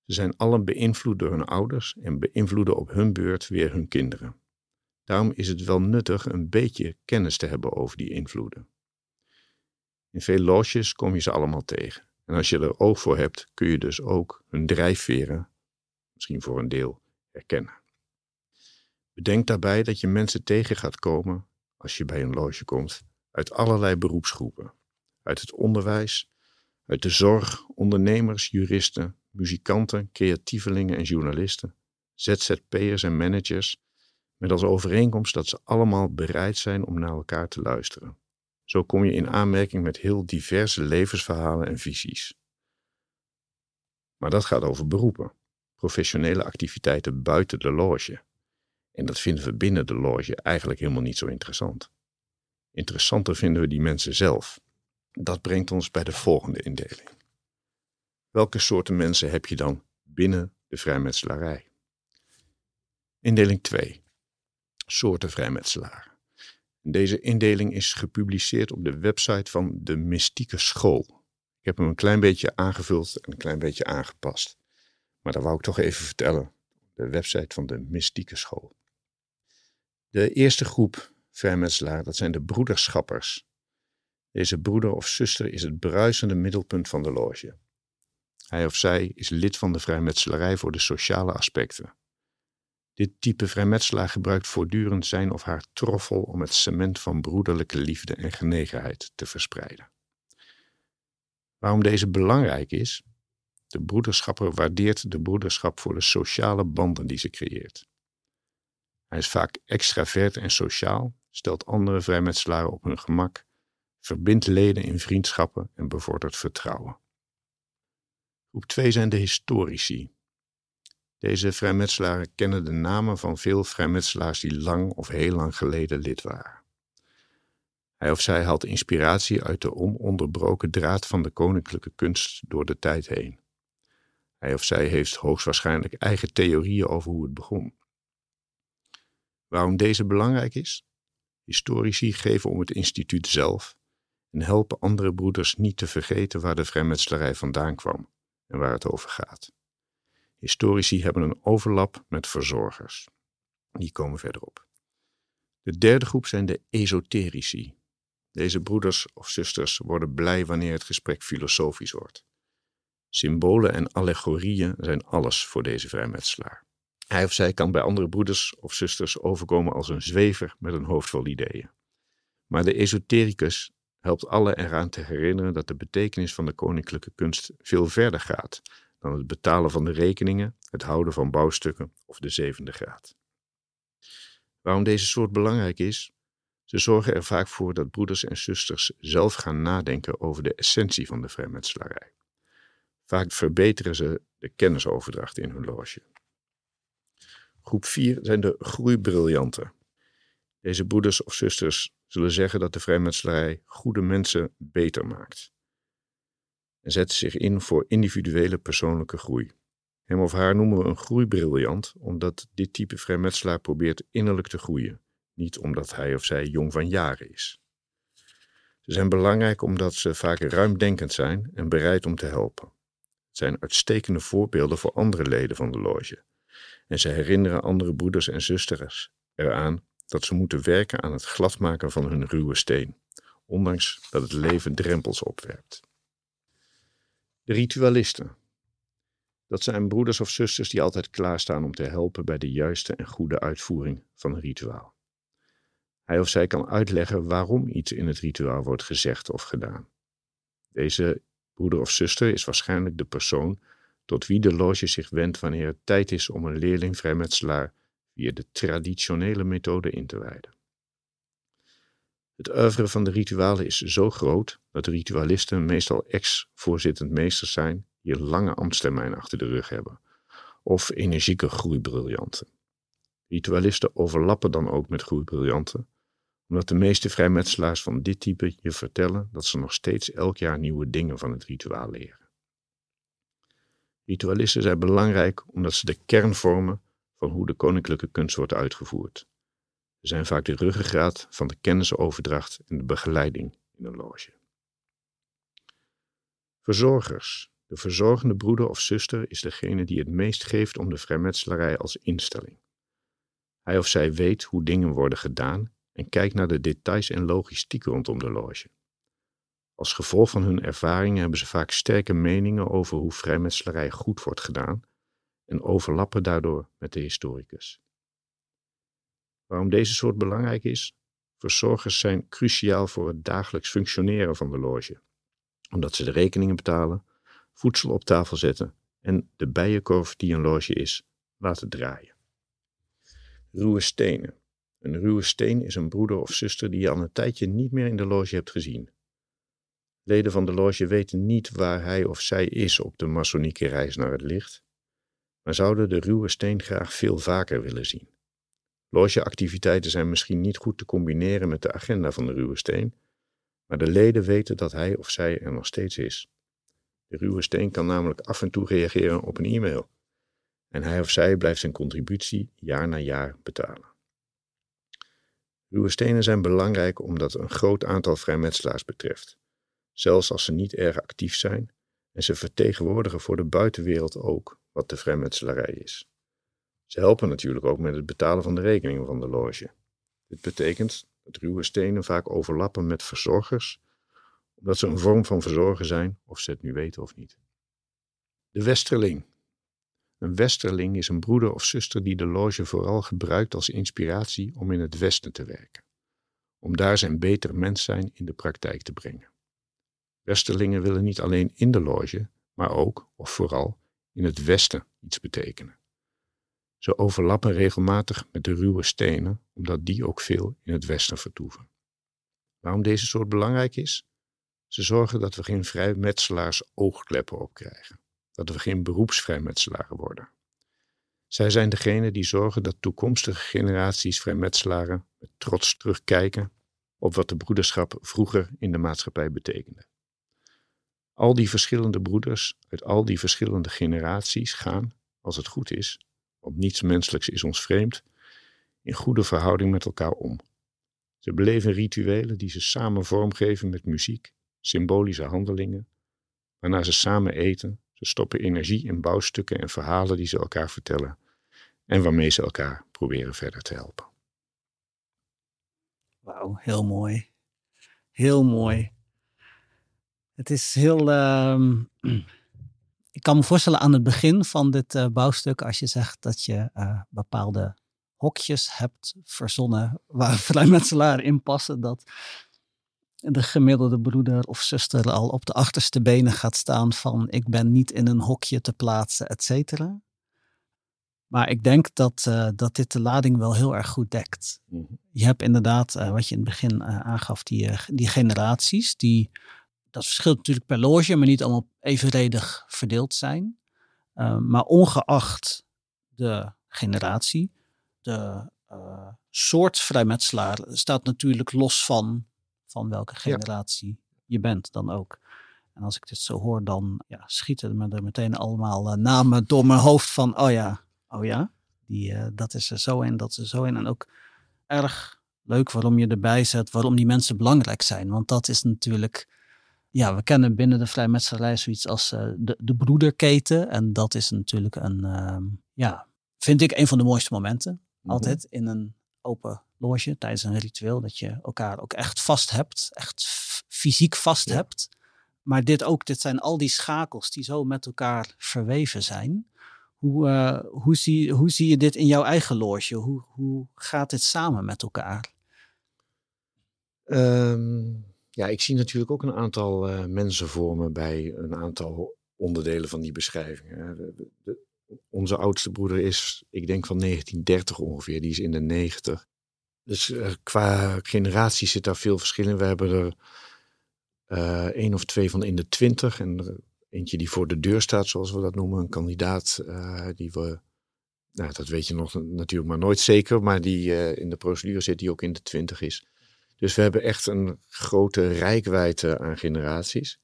Ze zijn allen beïnvloed door hun ouders en beïnvloeden op hun beurt weer hun kinderen. Daarom is het wel nuttig een beetje kennis te hebben over die invloeden. In veel loges kom je ze allemaal tegen. En als je er oog voor hebt, kun je dus ook hun drijfveren, misschien voor een deel, herkennen. Bedenk daarbij dat je mensen tegen gaat komen, als je bij een loge komt, uit allerlei beroepsgroepen. Uit het onderwijs, uit de zorg, ondernemers, juristen, muzikanten, creatievelingen en journalisten, ZZP'ers en managers, met als overeenkomst dat ze allemaal bereid zijn om naar elkaar te luisteren. Zo kom je in aanmerking met heel diverse levensverhalen en visies. Maar dat gaat over beroepen, professionele activiteiten buiten de loge. En dat vinden we binnen de loge eigenlijk helemaal niet zo interessant. Interessanter vinden we die mensen zelf. Dat brengt ons bij de volgende indeling. Welke soorten mensen heb je dan binnen de vrijmetselarij? Indeling 2. Soorten vrijmetselaren. Deze indeling is gepubliceerd op de website van de Mystieke School. Ik heb hem een klein beetje aangevuld en een klein beetje aangepast. Maar dat wou ik toch even vertellen. De website van de Mystieke School. De eerste groep vrijmetselaar, dat zijn de broederschappers. Deze broeder of zuster is het bruisende middelpunt van de loge. Hij of zij is lid van de vrijmetselarij voor de sociale aspecten. Dit type vrijmetselaar gebruikt voortdurend zijn of haar troffel om het cement van broederlijke liefde en genegenheid te verspreiden. Waarom deze belangrijk is? De broederschapper waardeert de broederschap voor de sociale banden die ze creëert. Hij is vaak extravert en sociaal, stelt andere vrijmetselaren op hun gemak, verbindt leden in vriendschappen en bevordert vertrouwen. Groep 2 zijn de historici. Deze vrijmetselaren kennen de namen van veel vrijmetselaars die lang of heel lang geleden lid waren. Hij of zij haalt inspiratie uit de ononderbroken draad van de koninklijke kunst door de tijd heen. Hij of zij heeft hoogstwaarschijnlijk eigen theorieën over hoe het begon. Waarom deze belangrijk is? Historici geven om het instituut zelf en helpen andere broeders niet te vergeten waar de vrijmetselarij vandaan kwam en waar het over gaat. Historici hebben een overlap met verzorgers. Die komen verderop. De derde groep zijn de esoterici. Deze broeders of zusters worden blij wanneer het gesprek filosofisch wordt. Symbolen en allegorieën zijn alles voor deze vrijmetselaar. Hij of zij kan bij andere broeders of zusters overkomen als een zwever met een hoofd vol ideeën. Maar de esotericus helpt allen eraan te herinneren dat de betekenis van de koninklijke kunst veel verder gaat dan het betalen van de rekeningen, het houden van bouwstukken of de zevende graad. Waarom deze soort belangrijk is? Ze zorgen er vaak voor dat broeders en zusters zelf gaan nadenken over de essentie van de vrijmetselarij. Vaak verbeteren ze de kennisoverdracht in hun loge. Groep 4 zijn de groeibriljanten. Deze broeders of zusters zullen zeggen dat de vrijmetselarij goede mensen beter maakt. En zetten zich in voor individuele persoonlijke groei. Hem of haar noemen we een groeibriljant, omdat dit type vrijmetselaar probeert innerlijk te groeien, niet omdat hij of zij jong van jaren is. Ze zijn belangrijk omdat ze vaak ruimdenkend zijn en bereid om te helpen. Het zijn uitstekende voorbeelden voor andere leden van de loge. En ze herinneren andere broeders en zusters eraan dat ze moeten werken aan het gladmaken van hun ruwe steen, ondanks dat het leven drempels opwerpt. De ritualisten. Dat zijn broeders of zusters die altijd klaarstaan om te helpen bij de juiste en goede uitvoering van een rituaal. Hij of zij kan uitleggen waarom iets in het rituaal wordt gezegd of gedaan. Deze broeder of zuster is waarschijnlijk de persoon tot wie de loge zich wendt wanneer het tijd is om een leerling vrijmetselaar via de traditionele methode in te wijden. Het oeuvre van de ritualen is zo groot dat de ritualisten meestal ex-voorzittend meesters zijn die een lange ambtstermijn achter de rug hebben, of energieke groeibriljanten. Ritualisten overlappen dan ook met groeibriljanten, omdat de meeste vrijmetselaars van dit type je vertellen dat ze nog steeds elk jaar nieuwe dingen van het rituaal leren. Ritualisten zijn belangrijk omdat ze de kern vormen van hoe de koninklijke kunst wordt uitgevoerd. Zijn vaak de ruggengraat van de kennisoverdracht en de begeleiding in een loge. Verzorgers. De verzorgende broeder of zuster is degene die het meest geeft om de vrijmetselarij als instelling. Hij of zij weet hoe dingen worden gedaan en kijkt naar de details en logistiek rondom de loge. Als gevolg van hun ervaringen hebben ze vaak sterke meningen over hoe vrijmetselarij goed wordt gedaan en overlappen daardoor met de historicus. Waarom deze soort belangrijk is? Verzorgers zijn cruciaal voor het dagelijks functioneren van de loge, omdat ze de rekeningen betalen, voedsel op tafel zetten en de bijenkorf die een loge is, laten draaien. Ruwe stenen. Een ruwe steen is een broeder of zuster die je al een tijdje niet meer in de loge hebt gezien. Leden van de loge weten niet waar hij of zij is op de masonieke reis naar het licht, maar zouden de ruwe steen graag veel vaker willen zien. Logeactiviteiten zijn misschien niet goed te combineren met de agenda van de Ruwe Steen, maar de leden weten dat hij of zij er nog steeds is. De Ruwe Steen kan namelijk af en toe reageren op een e-mail. En hij of zij blijft zijn contributie jaar na jaar betalen. Ruwe stenen zijn belangrijk omdat een groot aantal vrijmetselaars betreft, zelfs als ze niet erg actief zijn, en ze vertegenwoordigen voor de buitenwereld ook wat de vrijmetselarij is. Ze helpen natuurlijk ook met het betalen van de rekeningen van de loge. Dit betekent dat ruwe stenen vaak overlappen met verzorgers, omdat ze een vorm van verzorger zijn, of ze het nu weten of niet. De westerling. Een westerling is een broeder of zuster die de loge vooral gebruikt als inspiratie om in het westen te werken, om daar zijn beter mens zijn in de praktijk te brengen. Westerlingen willen niet alleen in de loge, maar ook, of vooral, in het westen iets betekenen. Ze overlappen regelmatig met de ruwe stenen, omdat die ook veel in het westen vertoeven. Waarom deze soort belangrijk is? Ze zorgen dat we geen vrijmetselaars oogkleppen opkrijgen, dat we geen beroepsvrijmetselaren worden. Zij zijn degene die zorgen dat toekomstige generaties vrijmetselaren met trots terugkijken op wat de broederschap vroeger in de maatschappij betekende. Al die verschillende broeders uit al die verschillende generaties gaan, als het goed is, want niets menselijks is ons vreemd, in goede verhouding met elkaar om. Ze beleven rituelen die ze samen vormgeven met muziek, symbolische handelingen, waarna ze samen eten, ze stoppen energie in bouwstukken en verhalen die ze elkaar vertellen en waarmee ze elkaar proberen verder te helpen. Wauw, heel mooi. Heel mooi. Het is heel. Ehm, *clears throat* ik kan me voorstellen aan het begin van dit uh, bouwstuk, als je zegt dat je uh, bepaalde hokjes hebt verzonnen *laughs* waar vrijmetselaren in passen, dat de gemiddelde broeder of zuster al op de achterste benen gaat staan van ik ben niet in een hokje te plaatsen, et cetera. Maar ik denk dat, uh, dat dit de lading wel heel erg goed dekt. Mhm. Je hebt inderdaad, wat je in het begin aangaf, die, die generaties die dat verschilt natuurlijk per loge, maar niet allemaal evenredig verdeeld zijn. Ehm, maar ongeacht de generatie, de uh, soort vrijmetselaar staat natuurlijk los van, van welke generatie je bent dan ook. En als ik dit zo hoor, dan ja, schieten me er meteen allemaal uh, namen door mijn hoofd van, oh ja, oh ja, die, uh, dat is er zo in, dat is er zo in. En ook erg leuk waarom je erbij zet, waarom die mensen belangrijk zijn. Want dat is natuurlijk ja, we kennen binnen de vrijmetselarij zoiets als uh, de, de broederketen. En dat is natuurlijk een, uh, ja, vind ik een van de mooiste momenten. Mhm. Altijd in een open loge tijdens een ritueel. Dat je elkaar ook echt vast hebt. Echt fysiek vast hebt. Maar dit ook, dit zijn al die schakels die zo met elkaar verweven zijn. Hoe, uh, hoe, zie, hoe zie je dit in jouw eigen loge? Hoe, hoe gaat dit samen met elkaar? Um ja, ik zie natuurlijk ook een aantal uh, mensen voor me bij een aantal onderdelen van die beschrijving. De, onze oudste broeder is, ik denk van 1930 ongeveer, die is in de 90. Dus uh, qua generatie zit daar veel verschil in. We hebben er uh, één of twee van in de 20 en eentje die voor de deur staat, zoals we dat noemen. Een kandidaat die we, nou dat weet je nog natuurlijk maar nooit zeker, maar die in de procedure zit, die ook in de 20 is. Dus we hebben echt een grote rijkwijde aan generaties.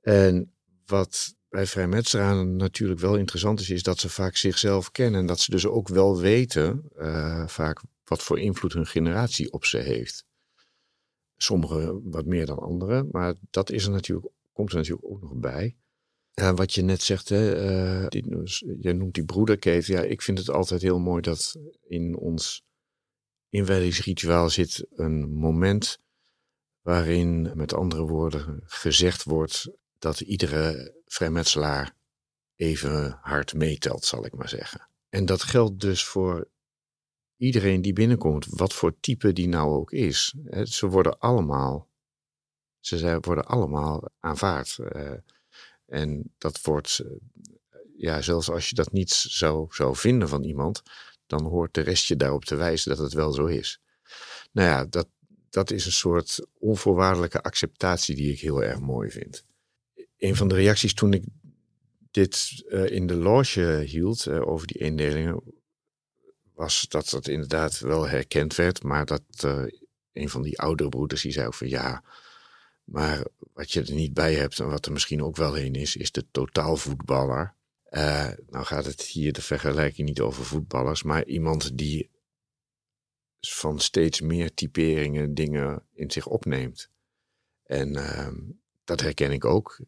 En wat bij vrijmetselaren natuurlijk wel interessant is, is dat ze vaak zichzelf kennen. En dat ze dus ook wel weten, uh, vaak, wat voor invloed hun generatie op ze heeft. Sommigen wat meer dan anderen, maar dat is natuurlijk, komt er natuurlijk ook nog bij. Wat je net zegt, hè, uh, die, je noemt die broederketen. Ja, ik vind het altijd heel mooi dat in ons inwijdingsrituaal zit een moment waarin, met andere woorden, gezegd wordt dat iedere vrijmetselaar even hard meetelt, zal ik maar zeggen. En dat geldt dus voor iedereen die binnenkomt, wat voor type die nou ook is. Ze worden allemaal, ze worden allemaal aanvaard. Eh, en dat wordt, eh, ja, zelfs als je dat niet zou, zou vinden van iemand, dan hoort de rest je daarop te wijzen dat het wel zo is. Nou ja, dat, dat is een soort onvoorwaardelijke acceptatie die ik heel erg mooi vind. Een van de reacties toen ik dit uh, in de loge hield uh, over die indelingen, was dat dat inderdaad wel herkend werd. Maar dat uh, een van die oudere broeders die zei van ja, maar wat je er niet bij hebt en wat er misschien ook wel heen is, is de totaalvoetballer. Uh, nou gaat het hier de vergelijking niet over voetballers, maar iemand die van steeds meer typeringen dingen in zich opneemt. En uh, dat herken ik ook.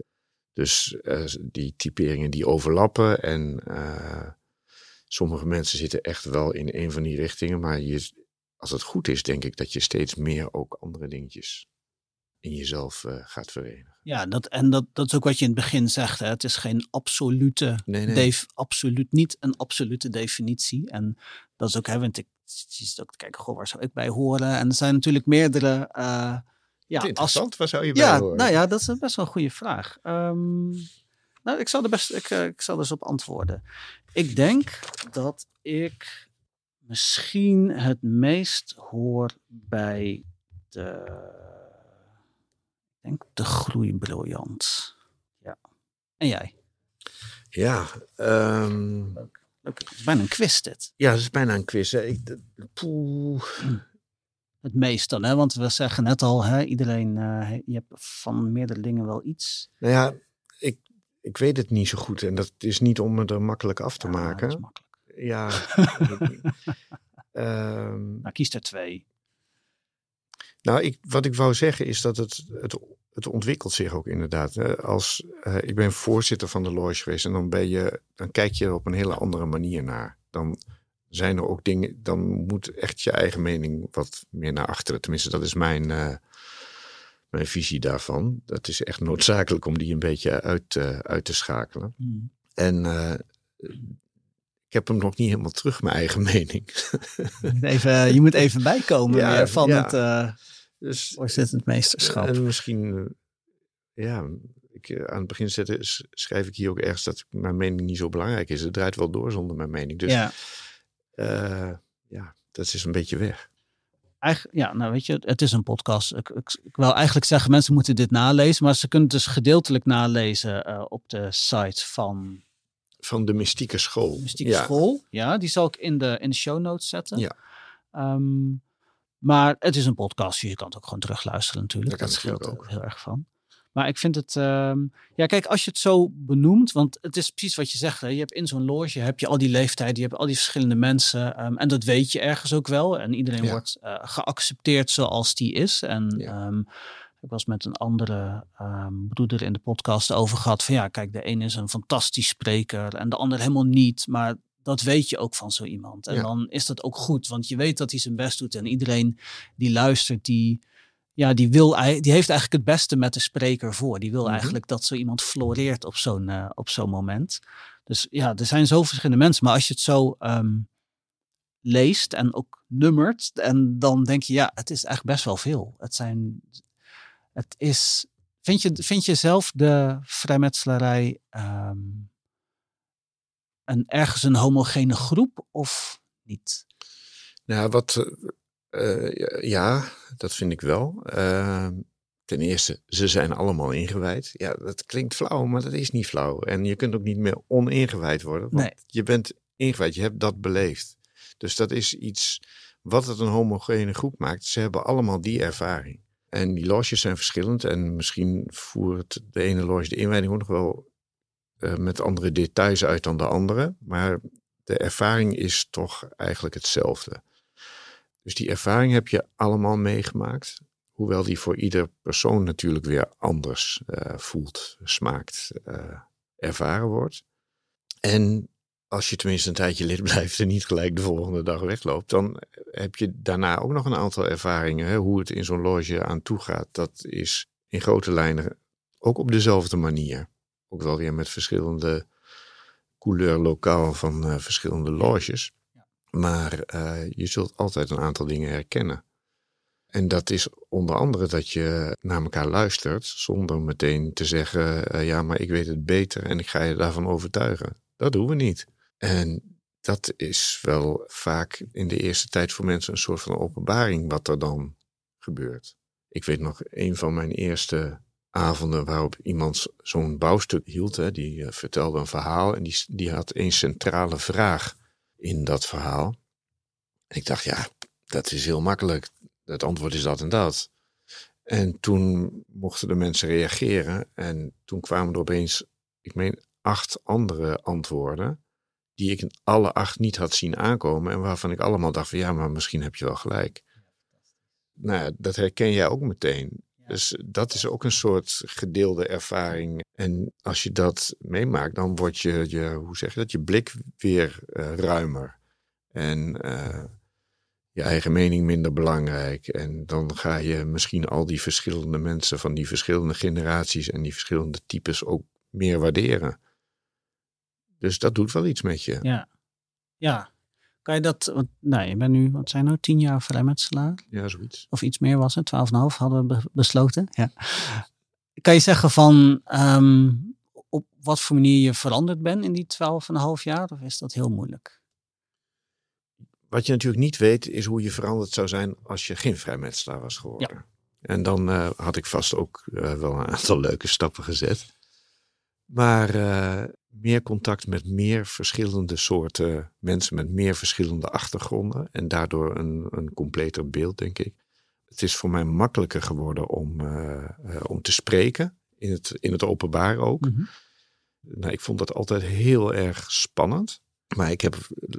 Dus uh, die typeringen die overlappen en uh, sommige mensen zitten echt wel in een van die richtingen, maar je, als het goed is, denk ik dat je steeds meer ook andere dingetjes in jezelf gaat verenigen. Ja, dat, en dat, dat is ook wat je in het begin zegt. Hè? Het is geen absolute, nee, nee. absoluut niet een absolute definitie. En dat is ook, hè, want ik zit ook te kijken, goh, waar zou ik bij horen? En er zijn natuurlijk meerdere. Uh, ja, interessant, als, waar zou je bij ja, horen? Nou ja, dat is best wel een goede vraag. Um, nou, ik zal er best, ik, uh, ik zal er eens op antwoorden. Ik denk dat ik misschien het meest hoor bij de denk de groeibriljant. Ja. En jij? Ja. Um... Leuk. Leuk. Het is bijna een quiz dit. Ja, het is bijna een quiz. Hè. Ik, poeh. Het meest dan, hè? want we zeggen net al, hè, iedereen, uh, je hebt van meerdere dingen wel iets. Nou ja, ik, ik weet het niet zo goed en dat is niet om me er makkelijk af te ja, maken. Dat is makkelijk. Ja. um... *laughs* Nou, kies er twee. Nou, ik, wat ik wou zeggen is dat het, het, het ontwikkelt zich ook inderdaad. Als, uh, ik ben voorzitter van de loge geweest en dan, ben je, dan kijk je er op een hele andere manier naar. Dan zijn er ook dingen, dan moet echt je eigen mening wat meer naar achteren. Tenminste, dat is mijn, uh, mijn visie daarvan. Dat is echt noodzakelijk om die een beetje uit, uh, uit te schakelen. Hmm. En ik heb hem nog niet helemaal terug, mijn eigen *laughs* mening. Je moet even, je moet even bijkomen *laughs* Ja, weer van ja. het uh, Dus voorzittend meesterschap. En misschien, eh, ja, ik, eh, aan het begin zetten, schrijf ik hier ook ergens dat mijn mening niet zo belangrijk is. Het draait wel door zonder mijn mening. Dus ja. ja, dat is een beetje weg. Eigen, ja, nou weet je, het is een podcast. Ik, ik, ik wil eigenlijk zeggen, mensen moeten dit nalezen, maar ze kunnen het dus gedeeltelijk nalezen op de site van Van de mystieke school. de Mystieke ja. School. Ja, die zal ik in de, in de show notes zetten. Ja. Ehm, maar het is een podcast, dus je kan het ook gewoon terugluisteren natuurlijk. Dat kan Dat scheelt natuurlijk ook heel erg van. Maar ik vind het, ehm, ja kijk, als je het zo benoemt, want het is precies wat je zegt. Hè? Je hebt in zo'n loge, heb je al die leeftijden, je hebt al die verschillende mensen. ehm, en dat weet je ergens ook wel. En iedereen Ja. wordt eh, geaccepteerd zoals die is. En Ja. ehm, ik was met een andere ehm, broeder in de podcast over gehad. Van ja, kijk, de ene is een fantastisch spreker en de ander helemaal niet. Maar dat weet je ook van zo iemand. En Ja. dan is dat ook goed, want je weet dat hij zijn best doet. En iedereen die luistert, die, ja, die, wil, die heeft eigenlijk het beste met de spreker voor. Die wil Mhm. eigenlijk dat zo iemand floreert op zo'n eh, op zo'n moment. Dus ja, er zijn zo verschillende mensen. Maar als je het zo ehm, leest en ook nummert, en dan denk je, ja, het is echt best wel veel. Het zijn, het is, vind je, vind je zelf de vrijmetselarij ehm, een, ergens een homogene groep of niet? Nou, wat, eh, eh, ja, dat vind ik wel. Eh, ten eerste, ze zijn allemaal ingewijd. Ja, dat klinkt flauw, maar dat is niet flauw. En je kunt ook niet meer oningewijd worden. Want Nee. je bent ingewijd, je hebt dat beleefd. Dus dat is iets wat het een homogene groep maakt. Ze hebben allemaal die ervaring. En die loges zijn verschillend. En misschien voert de ene loge de inwijding ook nog wel eh, met andere details uit dan de andere. Maar de ervaring is toch eigenlijk hetzelfde. Dus die ervaring heb je allemaal meegemaakt. Hoewel die voor ieder persoon natuurlijk weer anders eh, voelt, smaakt, eh, ervaren wordt. En als je tenminste een tijdje lid blijft en niet gelijk de volgende dag wegloopt, dan heb je daarna ook nog een aantal ervaringen. Hè, hoe het in zo'n loge aan toe gaat, dat is in grote lijnen ook op dezelfde manier. Ook wel weer met verschillende couleur lokaal van eh, verschillende loges. Maar eh, je zult altijd een aantal dingen herkennen. En dat is onder andere dat je naar elkaar luistert zonder meteen te zeggen: eh, ja, maar ik weet het beter en ik ga je daarvan overtuigen. Dat doen we niet. En dat is wel vaak in de eerste tijd voor mensen een soort van openbaring wat er dan gebeurt. Ik weet nog een van mijn eerste avonden waarop iemand zo'n bouwstuk hield. Hè, die eh, vertelde een verhaal en die, die had een centrale vraag in dat verhaal. En ik dacht, ja, dat is heel makkelijk. Het antwoord is dat en dat. En toen mochten de mensen reageren. En toen kwamen er opeens, ik meen, acht andere antwoorden. Die ik alle acht niet had zien aankomen. En waarvan ik allemaal dacht van ja, maar misschien heb je wel gelijk. Nou ja, dat herken jij ook meteen. Dus dat is ook een soort gedeelde ervaring. En als je dat meemaakt, dan wordt je, je hoe zeg je dat, je blik weer uh, ruimer. En uh, je eigen mening minder belangrijk. En dan ga je misschien al die verschillende mensen van die verschillende generaties en die verschillende types ook meer waarderen. Dus dat doet wel iets met je. Ja, ja. Kan je dat, want, nou, je bent nu, wat zijn nou, tien jaar vrijmetselaar? Ja, zoiets. Of iets meer was het, twaalf en half hadden we besloten. Ja. Kan je zeggen van um, op wat voor manier je veranderd bent in die twaalf en een half jaar? Of is dat heel moeilijk? Wat je natuurlijk niet weet, is hoe je veranderd zou zijn als je geen vrijmetselaar was geworden. Ja. En dan uh, had ik vast ook uh, wel een aantal leuke stappen gezet. Maar uh, meer contact met meer verschillende soorten mensen, met meer verschillende achtergronden. En daardoor een, een completer beeld, denk ik. Het is voor mij makkelijker geworden om, om te spreken, in het, in het openbaar ook. Mm -hmm. nou, ik vond dat altijd heel erg spannend. Maar ik heb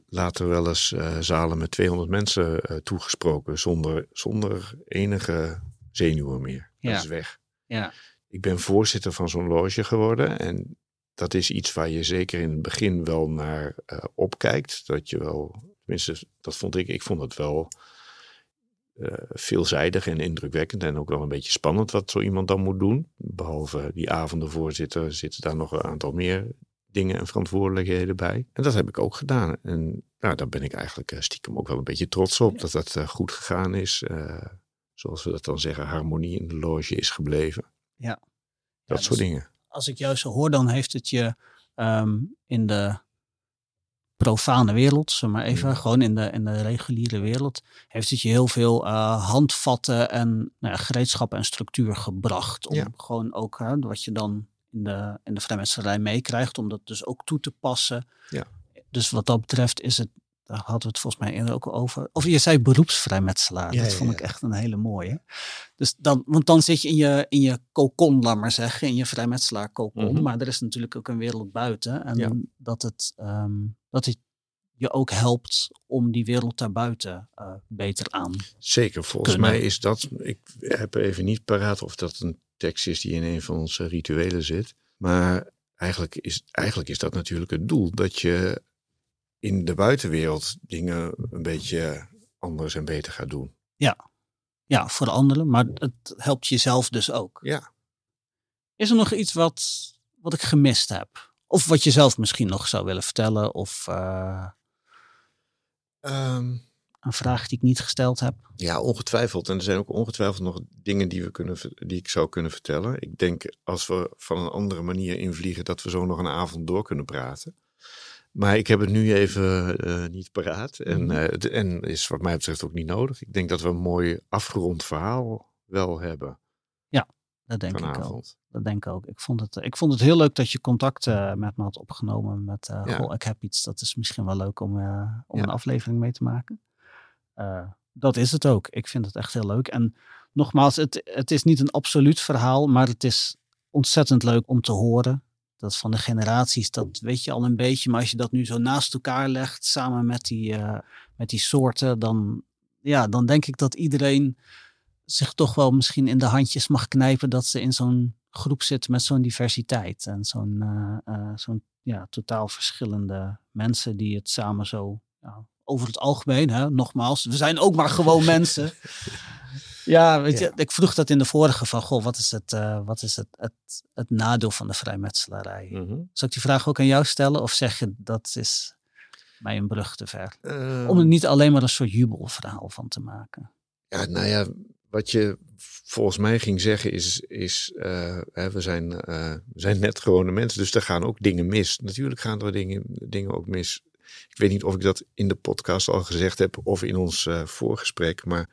later wel eens zalen met 200 mensen toegesproken zonder, zonder enige zenuwen meer. Ja. Dat is weg. Ja. Ik ben voorzitter van zo'n loge geworden en dat is iets waar je zeker in het begin wel naar uh, opkijkt. Dat je wel, tenminste, dat vond ik, ik vond het wel veelzijdig en indrukwekkend en ook wel een beetje spannend wat zo iemand dan moet doen. Behalve die avondenvoorzitter zitten daar nog een aantal meer dingen en verantwoordelijkheden bij. En dat heb ik ook gedaan. En nou, daar ben ik eigenlijk stiekem ook wel een beetje trots op dat dat goed gegaan is. Zoals we dat dan zeggen, harmonie in de loge is gebleven. Ja. Dat ja, soort dus dingen. Als ik jou zo hoor, dan heeft het je um, in de profane wereld, zeg maar even, ja. gewoon in de, in de reguliere wereld, heeft het je heel veel uh, handvatten en nou ja, gereedschappen en structuur gebracht. Om ja. gewoon ook, wat je dan in de, in de vrijmetselarij meekrijgt, om dat dus ook toe te passen. Ja. Dus wat dat betreft is het, daar hadden we het volgens mij eerder ook over. Of je zei beroepsvrijmetselaar, Ja, dat vond ja. ik echt een hele mooie. Dus dan, want dan zit je in je, in je kokon, laat maar zeggen, in je vrijmetselaar kokon. Mhm. Maar er is natuurlijk ook een wereld buiten. En dat, het, ehm, dat het je ook helpt om die wereld daarbuiten eh beter aan. Zeker, volgens kunnen. mij is dat, ik heb even niet paraat of dat een tekst is die in een van onze rituelen zit. Maar eigenlijk is, eigenlijk is dat natuurlijk het doel. Dat je in de buitenwereld dingen een beetje anders en beter gaat doen. Ja, voor de anderen, maar het helpt jezelf dus ook. Ja. Is er nog iets wat, wat ik gemist heb? Of wat je zelf misschien nog zou willen vertellen? Of eh, Ehm, een vraag die ik niet gesteld heb? ja, ongetwijfeld. En er zijn ook ongetwijfeld nog dingen die, we kunnen, die ik zou kunnen vertellen. Ik denk als we van een andere manier invliegen, dat we zo nog een avond door kunnen praten. Maar ik heb het nu even eh, niet paraat. En, Mhm. eh, het- en is wat mij betreft ook niet nodig. Ik denk dat we een mooi afgerond verhaal wel hebben Dat denk ik ook. Dat denk ik ook. Ik vond het, ik vond het heel leuk dat je contact eh, met me had opgenomen. Met, Ja. goh, ik heb iets, dat is misschien wel leuk om, om Ja. een aflevering mee te maken. Dat is het ook. Ik vind het echt heel leuk. En nogmaals, het, het is niet een absoluut verhaal, maar het is ontzettend leuk om te horen. Dat van de generaties, dat weet je al een beetje. Maar als je dat nu zo naast elkaar legt, samen met die, eh, met die soorten, dan, ja, dan denk ik dat iedereen zich toch wel misschien in de handjes mag knijpen dat ze in zo'n groep zit met zo'n diversiteit. En zo'n eh, eh, zo'n ja, totaal verschillende mensen die het samen zo ja, over het algemeen, hè, nogmaals, we zijn ook maar gewoon *laughs* mensen. Ja, weet je, Ja. ik vroeg dat in de vorige van, goh, wat is het, eh, wat is het, het, het nadeel van de vrijmetselarij? Mhm. Zal ik die vraag ook aan jou stellen of zeg je dat is mij een brug te ver? Ehm, Om er niet alleen maar een soort jubelverhaal van te maken. Ja, nou ja, wat je volgens mij ging zeggen is, is eh, hè, we, zijn, eh, we zijn net gewone mensen, dus er gaan ook dingen mis. Natuurlijk gaan er dingen, dingen ook mis. Ik weet niet of ik dat in de podcast al gezegd heb of in ons eh, voorgesprek, maar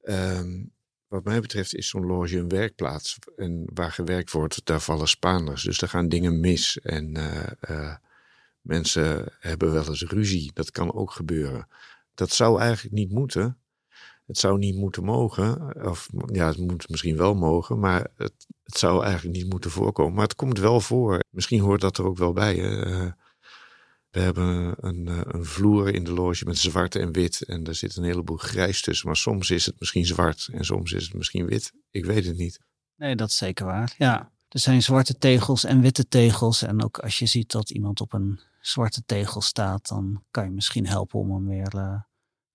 ehm, wat mij betreft is zo'n loge een werkplaats. En waar gewerkt wordt, daar vallen Spaanders. Dus er gaan dingen mis en eh, eh, mensen hebben wel eens ruzie. Dat kan ook gebeuren. Dat zou eigenlijk niet moeten. Het zou niet moeten mogen. Of ja, het moet misschien wel mogen, maar het, het zou eigenlijk niet moeten voorkomen. Maar het komt wel voor. Misschien hoort dat er ook wel bij. We hebben een, eh, een vloer in de loge met zwart en wit. En er zit een heleboel grijs tussen. Maar soms is het misschien zwart en soms is het misschien wit. Ik weet het niet. Nee, dat is zeker waar. Ja, er zijn zwarte tegels en witte tegels. En ook als je ziet dat iemand op een zwarte tegel staat, dan kan je misschien helpen om hem weer uh,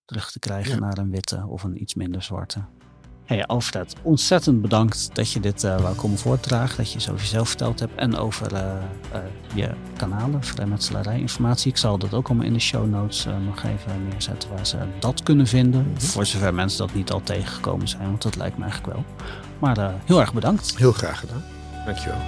terug te krijgen naar een witte of een iets minder zwarte. Hey Alfred, ontzettend bedankt dat je dit uh, wou komen voordragen. Dat je zo over jezelf verteld hebt en over uh, uh, je kanalen, vrijmetselarij informatie. Ik zal dat ook allemaal in de show notes nog even neerzetten waar ze dat kunnen vinden. Mm -hmm. Voor zover mensen dat niet al tegengekomen zijn, want dat lijkt me eigenlijk wel. Maar heel erg bedankt. Heel graag gedaan. Dankjewel.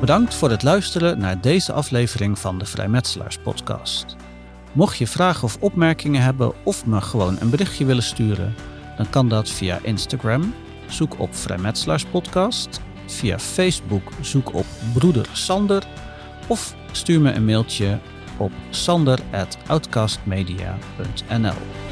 Bedankt voor het luisteren naar deze aflevering van de Vrijmetselaars podcast. Mocht je vragen of opmerkingen hebben of me gewoon een berichtje willen sturen, dan kan dat via Instagram. Zoek op Vrijmetselaars podcast. Via Facebook zoek op Broeder Sander. Of stuur me een mailtje op sander.outcastmedia.nl